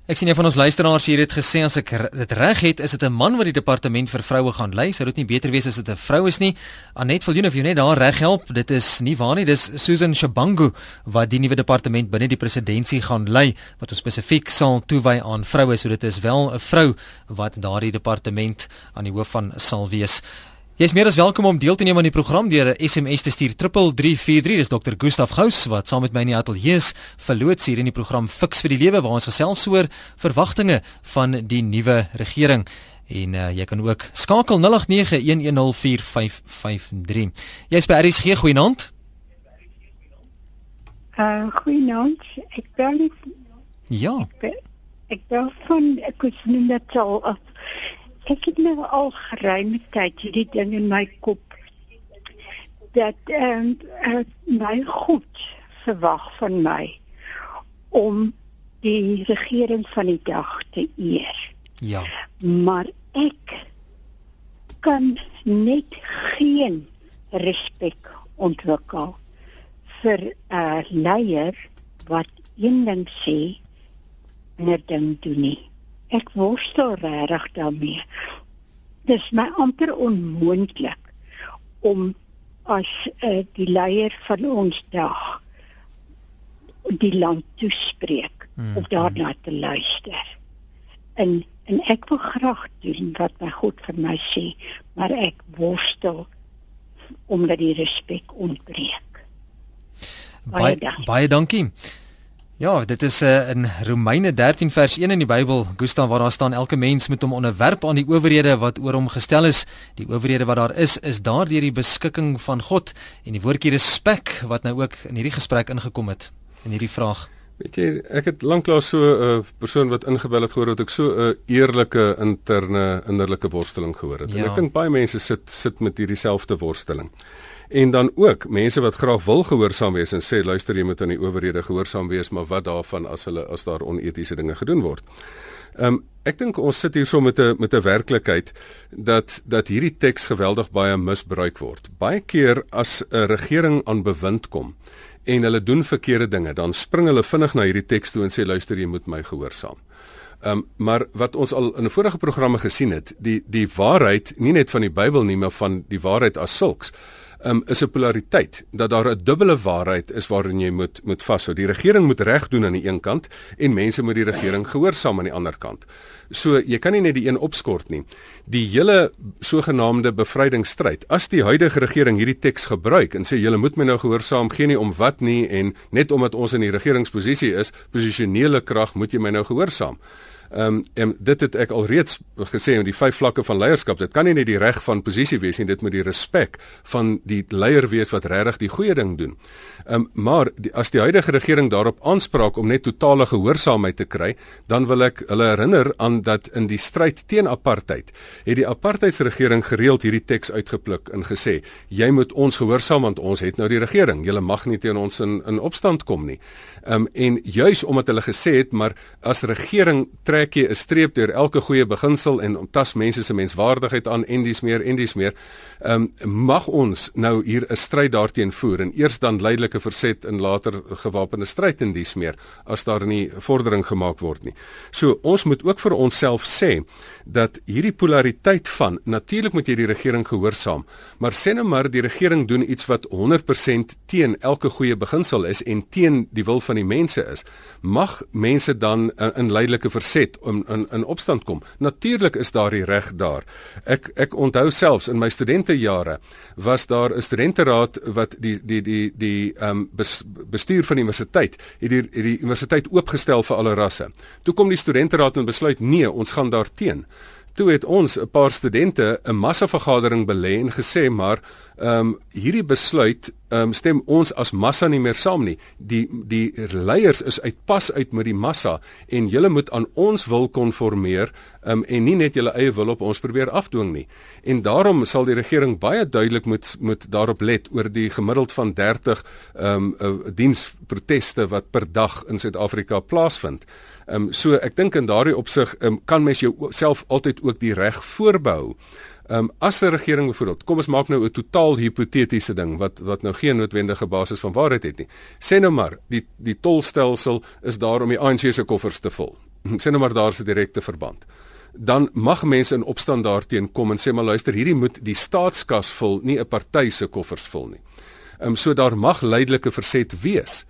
Ek sien een van ons luisteraars hier het gesê as ek dit reg het, is dit 'n man wat die departement vir vroue gaan lei. Sou dit nie beter wees as dit 'n vrou is nie? Anet Viljoen of jy net daar reg help. Dit is nie waar nie. Dis Susan Shabangu wat die nuwe departement binne die presidentskap gaan lei wat spesifiek sal toewy aan vroue. So dit is wel 'n vrou wat daardie departement aan die hoof van sal wees. Jy is meer as welkom om deel te neem aan die program deur 'n SMS te stuur 3343. Dis Dr. Gustaf Gous wat saam met my in die ateljee is. Verloots hier in die program Fix vir die Lewe waar ons gesels oor verwagtinge van die nuwe regering. En uh, jy kan ook skakel 0891104553. Jy's by RSG goeienaand. Uh goeienaand. Ek bel nie. Ja. Ek bel, ek bel van ek was net al af ek het nou al geruime tyd hierdie ding in my kop dat ehm uh, my goed verwag van my om die regering van die dag te eer. Ja. Maar ek kan net geen respek ontwikkel vir 'n uh, leier wat een ding sê en 'n ding doen nie ek worstel regtig daarmee. Dis my amper onmoontlik om as uh, die leier van ons dag die land toespreek mm. of daarna te luister. En en ek wil graag doen wat my God vir my sê, maar ek worstel omdat die respek ontbreek. Baie baie, baie dankie. Ja, dit is uh, in Romeine 13 vers 1 in die Bybel, Gustav waar daar staan elke mens moet hom onderwerp aan die owerhede wat oor hom gestel is. Die owerhede wat daar is, is daardeur die beskikking van God en die woordjie respek wat nou ook in hierdie gesprek ingekom het in hierdie vraag. Weet jy, ek het lanklaas so 'n uh, persoon wat ingebel het gehoor dat ek so 'n uh, eerlike interne innerlike worsteling gehoor het. Ja. En ek dink baie mense sit sit met hierdie selfde worsteling en dan ook mense wat graag wil gehoorsaam wees en sê luister jy moet aan die owerhede gehoorsaam wees maar wat daarvan as hulle as daar onetiese dinge gedoen word. Ehm um, ek dink ons sit hier so met 'n met 'n werklikheid dat dat hierdie teks geweldig baie misbruik word. Baie keer as 'n regering aan bewind kom en hulle doen verkeerde dinge, dan spring hulle vinnig na hierdie teks toe en sê luister jy moet my gehoorsaam. Ehm um, maar wat ons al in 'n vorige programme gesien het, die die waarheid nie net van die Bybel nie, maar van die waarheid as sulks um, is 'n polariteit dat daar 'n dubbele waarheid is waarin jy moet moet vashou. Die regering moet reg doen aan die een kant en mense moet die regering gehoorsaam aan die ander kant. So jy kan nie net die een opskort nie. Die hele sogenaamde bevrydingsstryd. As die huidige regering hierdie teks gebruik en sê julle moet my nou gehoorsaam gee nie om wat nie en net omdat ons in die regeringsposisie is, posisionele krag moet jy my nou gehoorsaam. Ehm um, dit het ek alreeds gesê met die vyf vlakke van leierskap. Dit kan nie net die reg van posisie wees nie, dit moet die respek van die leier wees wat regtig die goeie ding doen. Ehm um, maar die, as die huidige regering daarop aanspraak om net totale gehoorsaamheid te kry, dan wil ek hulle herinner aan dat in die stryd teen apartheid het die apartheidsregering gereeld hierdie teks uitgepluk en gesê: "Jy moet ons gehoorsaam want ons het nou die regering. Jy mag nie teen ons in in opstand kom nie." Ehm um, en juis omdat hulle gesê het, maar as regering trek jy 'n streep deur elke goeie beginsel en ontas mense se menswaardigheid aan en dis meer en dis meer. Ehm um, mag ons nou hier 'n stryd daarteen voer en eers dan leidelike verset en later gewapende stryd en dis meer as daar nie vordering gemaak word nie. So ons moet ook vir onsself sê dat hierdie polariteit van natuurlik moet jy die regering gehoorsaam, maar sê nou maar die regering doen iets wat 100% teen elke goeie beginsel is en teen die wil van die mense is, mag mense dan uh, in leidelike verset om in in opstand kom. Natuurlik is daar die reg daar. Ek ek onthou selfs in my studentejare was daar 'n studenteraad wat die die die die ehm um, bes, bestuur van die universiteit het die het die universiteit oopgestel vir alle rasse. Toe kom die studenteraad en besluit nee, ons gaan daarteen toe het ons 'n paar studente 'n massa vergadering belê en gesê maar ehm um, hierdie besluit ehm um, stem ons as massa nie meer saam nie. Die die leiers is uit pas uit met die massa en julle moet aan ons wil konformeer ehm um, en nie net julle eie wil op ons probeer afdwing nie. En daarom sal die regering baie duidelik moet moet daarop let oor die gemiddeld van 30 ehm um, uh, diensproteste wat per dag in Suid-Afrika plaasvind. Ehm um, so ek dink in daardie opsig um, kan mens jouself altyd ook die reg voorbehou. Ehm um, as 'n regering byvoorbeeld, kom ons maak nou 'n totaal hipotetiese ding wat wat nou geen noodwendige basis van waarheid het nie. Sê nou maar die die tolstelsel is daar om die ANC se koffers te vul. Sê nou maar daar is 'n direkte verband. Dan mag mense in opstand daarteen kom en sê maar luister, hierdie moet die staatskas vul, nie 'n party se koffers vul nie. Ehm um, so daar mag leidelike verset wees.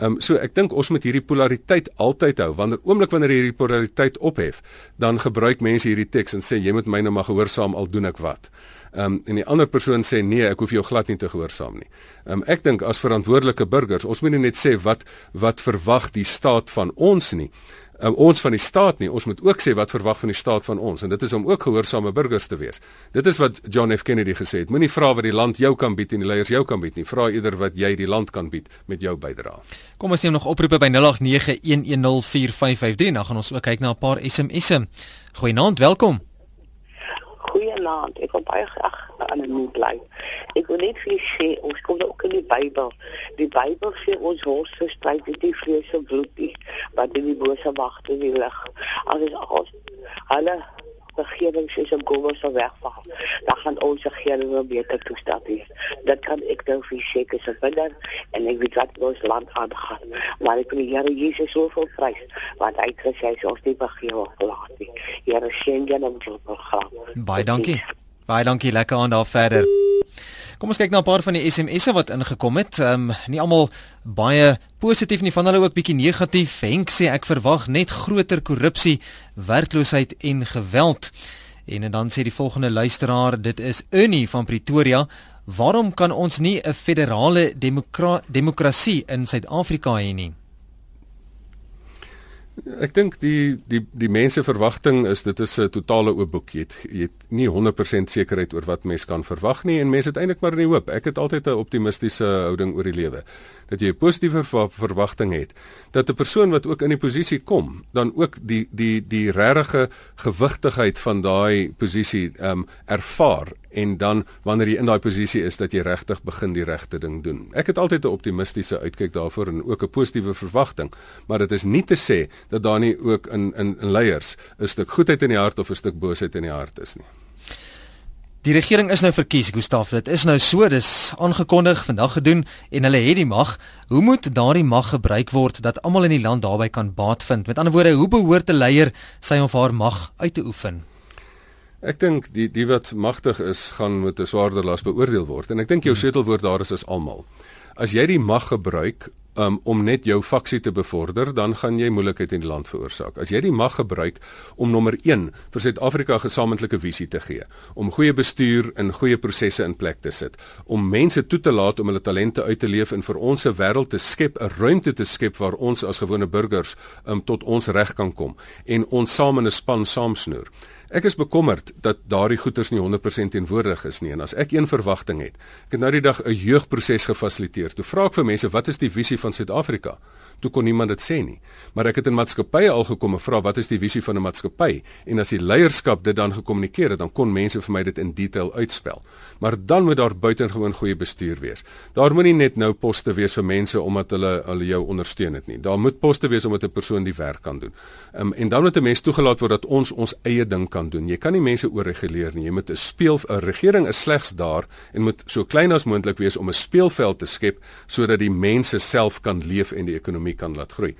Ehm um, so ek dink ons moet hierdie polariteit altyd hou. Wanneer oomblik wanneer hierdie polariteit ophef, dan gebruik mense hierdie teks en sê jy moet my nou maar gehoorsaam al doen ek wat. Ehm um, en die ander persoon sê nee, ek hoef jou glad nie te gehoorsaam nie. Ehm um, ek dink as verantwoordelike burgers, ons moet nie net sê wat wat verwag die staat van ons nie um, ons van die staat nie. Ons moet ook sê wat verwag van die staat van ons en dit is om ook gehoorsame burgers te wees. Dit is wat John F Kennedy gesê het. Moenie vra wat die land jou kan bied en die leiers jou kan bied nie. Vra eerder wat jy die land kan bied met jou bydrae. Kom ons neem nog oproepe by 0891104553 dan gaan ons ook kyk na 'n paar SMS'e. Goeienaand, welkom. Goeienaand. Ek wil baie graag anoniem bly. Ek wil net vir sê ons kom ook in die Bybel. Die Bybel sê ons wors verstryd met die vlees en bloed wat in die bose wagte in die lig. Alles as hulle regering sê se goeie sal wegval. Dan gaan ons regering weer beter toestand hê. Dit kan ek nou vir seker se binner en ek weet wat ons land aangaan. Maar ek wil die Here Jesus so veel prys want hy het gesê hy sal ons nie begeer laat nie. Here sien jy nou met program. Baie dankie. Baie dankie. Lekker aan daar verder. Kom ons kyk na 'n paar van die SMS'e wat ingekom het. Ehm um, nie almal baie positief nie, van hulle ook bietjie negatief. Henk sê ek verwag net groter korrupsie, werkloosheid en geweld. En, en dan sê die volgende luisteraar, dit is Ernie van Pretoria. Waarom kan ons nie 'n federale demokra demokrasie in Suid-Afrika hê nie? Ek dink die die die mense verwagting is dit is 'n totale oop boek. Jy het jy het nie 100% sekerheid oor wat mense kan verwag nie en mense het eintlik maar nie hoop. Ek het altyd 'n optimistiese houding oor die lewe. Dat jy 'n positiewe verwagting het dat 'n persoon wat ook in die posisie kom, dan ook die die die regte gewigtigheid van daai posisie ehm um, ervaar en dan wanneer jy in daai posisie is dat jy regtig begin die regte ding doen. Ek het altyd 'n optimistiese uitkyk daarvoor en ook 'n positiewe verwagting, maar dit is nie te sê dat daar nie ook in in, in leiers 'n stuk goedheid in die hart of 'n stuk boosheid in die hart is nie. Die regering is nou verkies, Gustaf. Dit is nou so, dis aangekondig vandag gedoen en hulle het die mag. Hoe moet daardie mag gebruik word dat almal in die land daarbey kan baat vind? Met ander woorde, hoe behoort 'n leier sy of haar mag uit te oefen? Ek dink die die wat magtig is, gaan met 'n swaarder las beoordeel word en ek dink jou hmm. sleutelwoord daar is is almal. As jy die mag gebruik um, om net jou faksie te bevorder, dan gaan jy moeilikheid in die land veroorsaak. As jy die mag gebruik om nommer 1 vir Suid-Afrika gesamentlike visie te gee, om goeie bestuur en goeie prosesse in plek te sit, om mense toe te laat om hulle talente uit te leef en vir ons se wêreld te skep, 'n ruimte te skep waar ons as gewone burgers um, tot ons reg kan kom en ons saam in 'n span saamsnoer. Ek is bekommerd dat daardie goeders nie 100% teenwoordig is nie en as ek een verwagting het. Ek het nou die dag 'n jeugproses gefasiliteer. Toe vra ek vir mense, "Wat is die visie van Suid-Afrika?" Toe kon niemand dit sê nie. Maar ek het in maatskappye al gekom en vra wat is die visie van 'n maatskappy? En as die leierskap dit dan gekommunikeer het, dan kon mense vir my dit in detail uitspel. Maar dan moet daar buitengewoon goeie bestuur wees. Daar moenie net nou poste wees vir mense omdat hulle hulle jou ondersteun het nie. Daar moet poste wees omdat 'n persoon die werk kan doen. Um, en dan moet 'n mens toegelaat word dat ons ons eie ding kan doen. Jy kan nie mense oorreguleer nie. Jy moet 'n speel 'n regering is slegs daar en moet so klein as moontlik wees om 'n speelveld te skep sodat die mense self kan leef en die ekonomie ekonomie kan laat groei.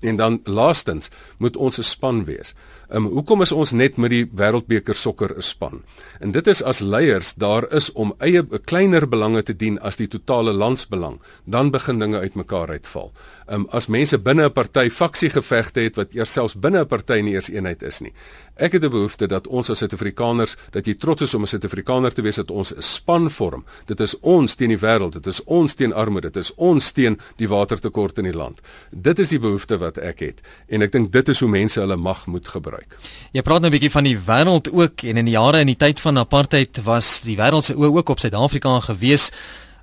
En dan laastens moet ons 'n span wees. Um, hoekom is ons net met die Wêreldbeker sokker 'n span? En dit is as leiers daar is om eie kleiner belange te dien as die totale landsbelang, dan begin dinge uitmekaar uitval. Um, as mense binne 'n party faksiegevegte het wat eers selfs binne 'n party nie eers eenheid is nie. Ek het 'n behoefte dat ons as Suid-Afrikaners, dat jy trots is om 'n Suid-Afrikaner te wees dat ons 'n span vorm. Dit is ons teen die wêreld, dit is ons teen armoede, dit is ons teen die watertekort in die land. Dit is die behoefte wat ek het. En ek dink dit is hoe mense hulle mag moet gebruik. Jy praat nou 'n bietjie van die wêreld ook en in die jare in die tyd van apartheid was die wêreld se oë ook op Suid-Afrika gewees.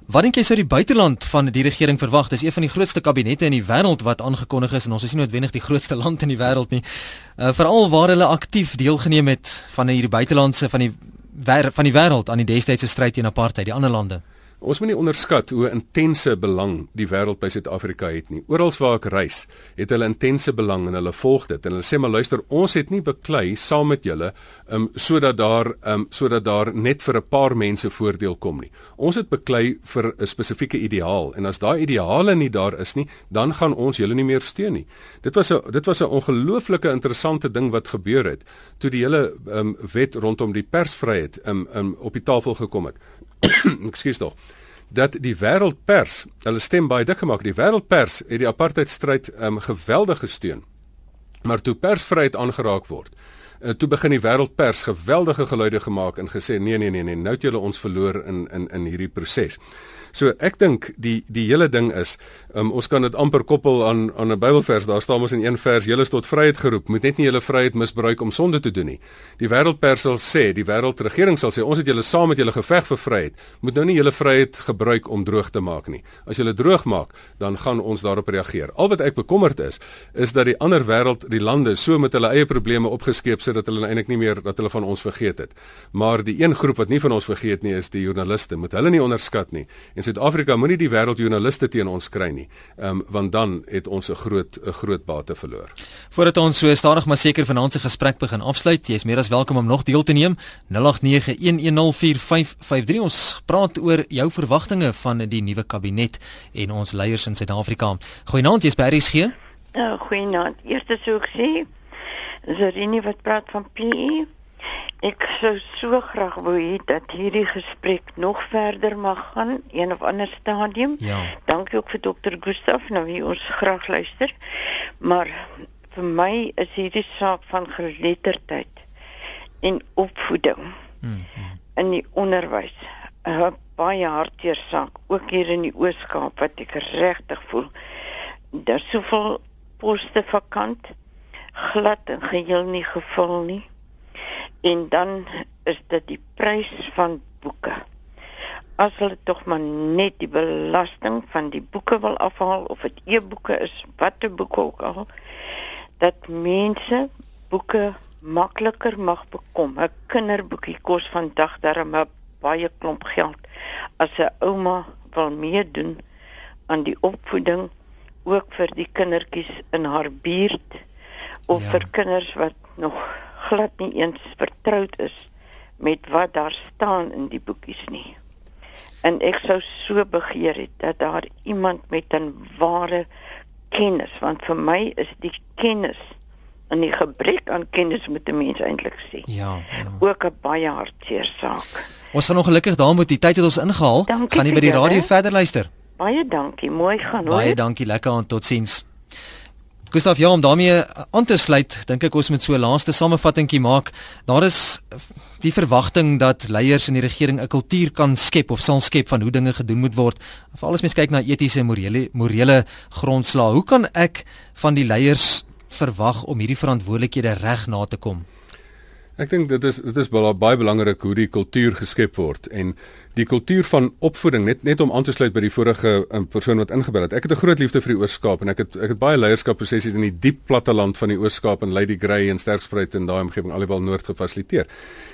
Wat dink jy sou die buiteland van die regering verwag? Dis een van die grootste kabinette in die wêreld wat aangekondig is en ons is nie noodwendig die grootste land in die wêreld nie. Uh, Veral waar hulle aktief deelgeneem het van hierdie buitelandse van die van die wêreld aan die destydse stryd teen apartheid, die ander lande. Ons moet nie onderskat hoe intense belang die wêreld by Suid-Afrika het nie. Oral waar ek reis, het hulle intense belang en hulle volg dit en hulle sê maar luister, ons het nie beklei saam met julle um sodat daar um sodat daar net vir 'n paar mense voordeel kom nie. Ons het beklei vir 'n spesifieke ideaal en as daai ideale nie daar is nie, dan gaan ons julle nie meer steun nie. Dit was 'n dit was 'n ongelooflike interessante ding wat gebeur het toe die hele um wet rondom die persvryheid um, um op die tafel gekom het. ekskuus tog. Dat die wêreldpers hulle stem baie dik gemaak die wêreldpers het die apartheidstryd um, geweldig gesteun. Maar toe persvryheid aangeraak word uh, toe begin die wêreldpers geweldige geluide gemaak en gesê nee nee nee nee nou het julle ons verloor in in in hierdie proses So ek dink die die hele ding is um, ons kan dit amper koppel aan aan 'n Bybelvers. Daar staan mos in een vers: "Julle is tot vryheid geroep. Moet net nie julle vryheid misbruik om sonde te doen nie." Die wêreldpers sal sê, die wêreldregering sal sê, "Ons het julle saam met julle geveg vir vryheid. Moet nou nie julle vryheid gebruik om droog te maak nie. As julle droog maak, dan gaan ons daarop reageer." Al wat ek bekommerd is, is dat die ander wêreld, die lande, so met hulle eie probleme opgeskeep sit dat hulle eintlik nie meer dat hulle van ons vergeet het. Maar die een groep wat nie van ons vergeet nie, is die joernaliste. Moet hulle nie onderskat nie. En Suid-Afrika moenie die wêreldjoernaliste teen ons kry nie, um, want dan het ons 'n groot 'n groot bate verloor. Voordat ons so stadig maar seker vanaand se gesprek begin afsluit, jy is meer as welkom om nog deel te neem. 0891104553 ons praat oor jou verwagtinge van die nuwe kabinet en ons leiers in Suid-Afrika. Goeienaand, jy's by RSG. Uh, Goeienaand. Eerste sou ek sê, Zerini wat praat van PE. Ek sou so graag wou hê dat hierdie gesprek nog verder mag gaan een of ander stadium. Ja. Dankie ook vir dokter Gustaf nou wie ons graag luister. Maar vir my is hierdie saak van geletterdheid en opvoeding hmm. in die onderwys 'n baie hartseer saak ook hier in die Oos-Kaap wat ek regtig voel. Daar's soveel poste vakant glad en geheel nie gevul nie en dan is dit die prys van boeke. As hulle tog maar net die belasting van die boeke wil afhaal of dit e-boeke is, watter boeke ook al, dat mense boeke makliker mag bekom. 'n Kinderboekie kos vandag darem baie klomp geld. As 'n ouma wil meedoen aan die opvoeding ook vir die kindertjies in haar buurt of ja. vir kinders wat nog glad nie eens vertroud is met wat daar staan in die boekies nie. En ek sou so begeer het dat daar iemand met 'n ware kennis, want vir my is die kennis en die gebrek aan kennis met 'n mens eintlik sê. Ja, ja. Ook 'n baie hartseer saak. Ons gaan ongelukkig daar moet die tyd het ons ingehaal. Dankie gaan nie by die radio verder luister. Baie dankie. Mooi gaan hoor. Baie dankie. Lekker aan totsiens. Gustav, ja, om daarmee aan te sluit, dink ek ons moet so 'n laaste samevattingkie maak. Daar is die verwagting dat leiers in die regering 'n kultuur kan skep of sal skep van hoe dinge gedoen moet word. Veral as mens kyk na etiese en morele morele grondslae. Hoe kan ek van die leiers verwag om hierdie verantwoordelikhede reg na te kom? Ek dink dit is dit is baie belangrik hoe die kultuur geskep word en die kultuur van opvoeding net net om aan te sluit by die vorige um, persoon wat ingebel het. Ek het 'n groot liefde vir die Oos-Kaap en ek het ek het baie leierskapprosessies in die diep platte land van die Oos-Kaap en Lady Grey en Sterkspruit en daai omgewing alhoewel noord gefasiliteer.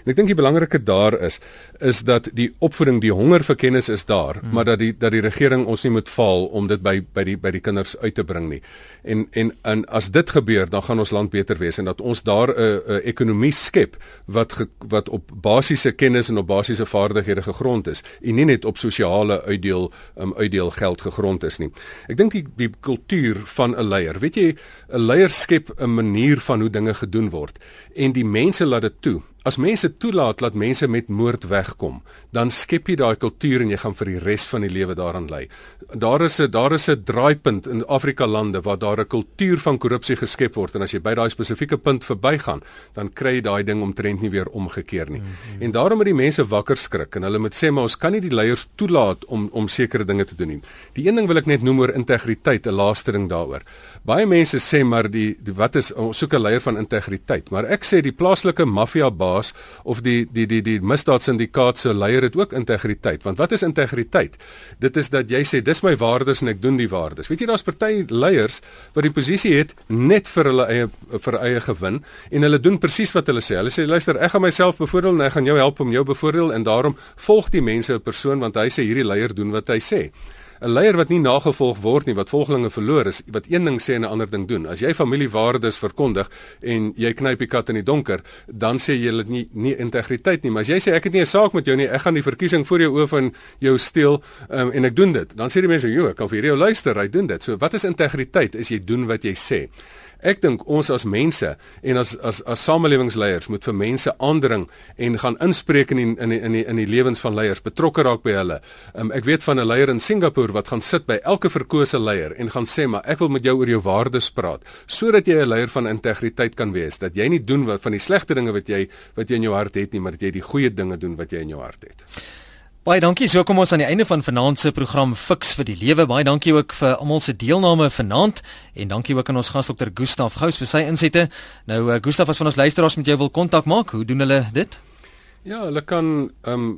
En ek dink die belangrike daar is is dat die opvoeding, die honger vir kennis is daar, hmm. maar dat die dat die regering ons nie moet faal om dit by by die by die kinders uit te bring nie. En en en as dit gebeur, dan gaan ons land beter wees en dat ons daar 'n 'n ekonomie skep wat ge, wat op basiese kennis en op basiese vaardighede gegrond is en nie net op sosiale uitdeel um, uitdeel geld gegrond is nie. Ek dink die die kultuur van 'n leier, weet jy, 'n leier skep 'n manier van hoe dinge gedoen word en die mense laat dit toe as mense toelaat dat mense met moord wegkom, dan skep jy daai kultuur en jy gaan vir die res van die lewe daaraan lei. Daar is 'n daar is 'n draaipunt in Afrika lande waar daar 'n kultuur van korrupsie geskep word en as jy by daai spesifieke punt verbygaan, dan kry jy daai ding omtrent nie weer omgekeer nie. Mm -hmm. En daarom moet die mense wakker skrik en hulle moet sê maar ons kan nie die leiers toelaat om om sekere dinge te doen nie. Die een ding wil ek net noem oor integriteit, 'n laaste ding daaroor. Baie mense sê maar die, die wat is ons soek 'n leier van integriteit, maar ek sê die plaaslike maffia baas of die die die die misdaadsyndikaat se leier het ook integriteit. Want wat is integriteit? Dit is dat jy sê dis my waardes en ek doen die waardes. Weet jy daar's party leiers wat die posisie het net vir hulle eie vir eie gewin en hulle doen presies wat hulle sê. Hulle sê luister, ek gaan myself bevoordeel en ek gaan jou help om jou bevoordeel en daarom volg die mense 'n persoon want hy sê hierdie leier doen wat hy sê. 'n leier wat nie nagevolg word nie, wat volgelinge verloor is, wat een ding sê en 'n ander ding doen. As jy familiewaardes verkondig en jy knyp die kat in die donker, dan sê jy dit nie nie integriteit nie, maar as jy sê ek het nie 'n saak met jou nie, ek gaan die verkiesing voor jou oë van jou steel um, en ek doen dit, dan sê die mense, "Jo, ek kan vir jou luister, hy doen dit." So wat is integriteit? Is jy doen wat jy sê. Ek dink ons as mense en as as as samelewingsleiers moet vir mense aandring en gaan inspreek in die, in die, in die, in die lewens van leiers, betrokke raak by hulle. Um, ek weet van 'n leier in Singapore wat gaan sit by elke verkose leier en gaan sê maar ek wil met jou oor jou waardes praat sodat jy 'n leier van integriteit kan wees, dat jy nie doen wat van die slegte dinge wat jy wat jy in jou hart het nie, maar dat jy die goeie dinge doen wat jy in jou hart het. Baie dankie. So kom ons aan die einde van vanaand se program Fix vir die Lewe. Baie dankie ook vir almal se deelname vanaand en dankie ook aan ons gas Dr. Gustaf Gous vir sy insette. Nou uh, Gustaf as van ons luisteraars met jou wil kontak maak, hoe doen hulle dit? Ja, hulle kan ehm um,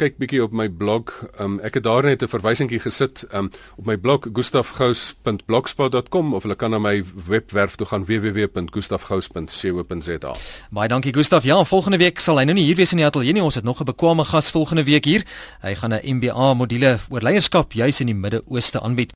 kyk bietjie op my blog. Um, ek het daar net 'n verwysingkie gesit um, op my blog gustafgous.blogspot.com of hulle kan na my webwerf toe gaan www.gustafgous.co.za. Baie dankie Gustaf. Ja, volgende week sal hy nou nie hier wees in die ateljee nie. Ons het nog 'n bekwame gas volgende week hier. Hy gaan 'n MBA module oor leierskap juis in die Midde-Ooste aanbied.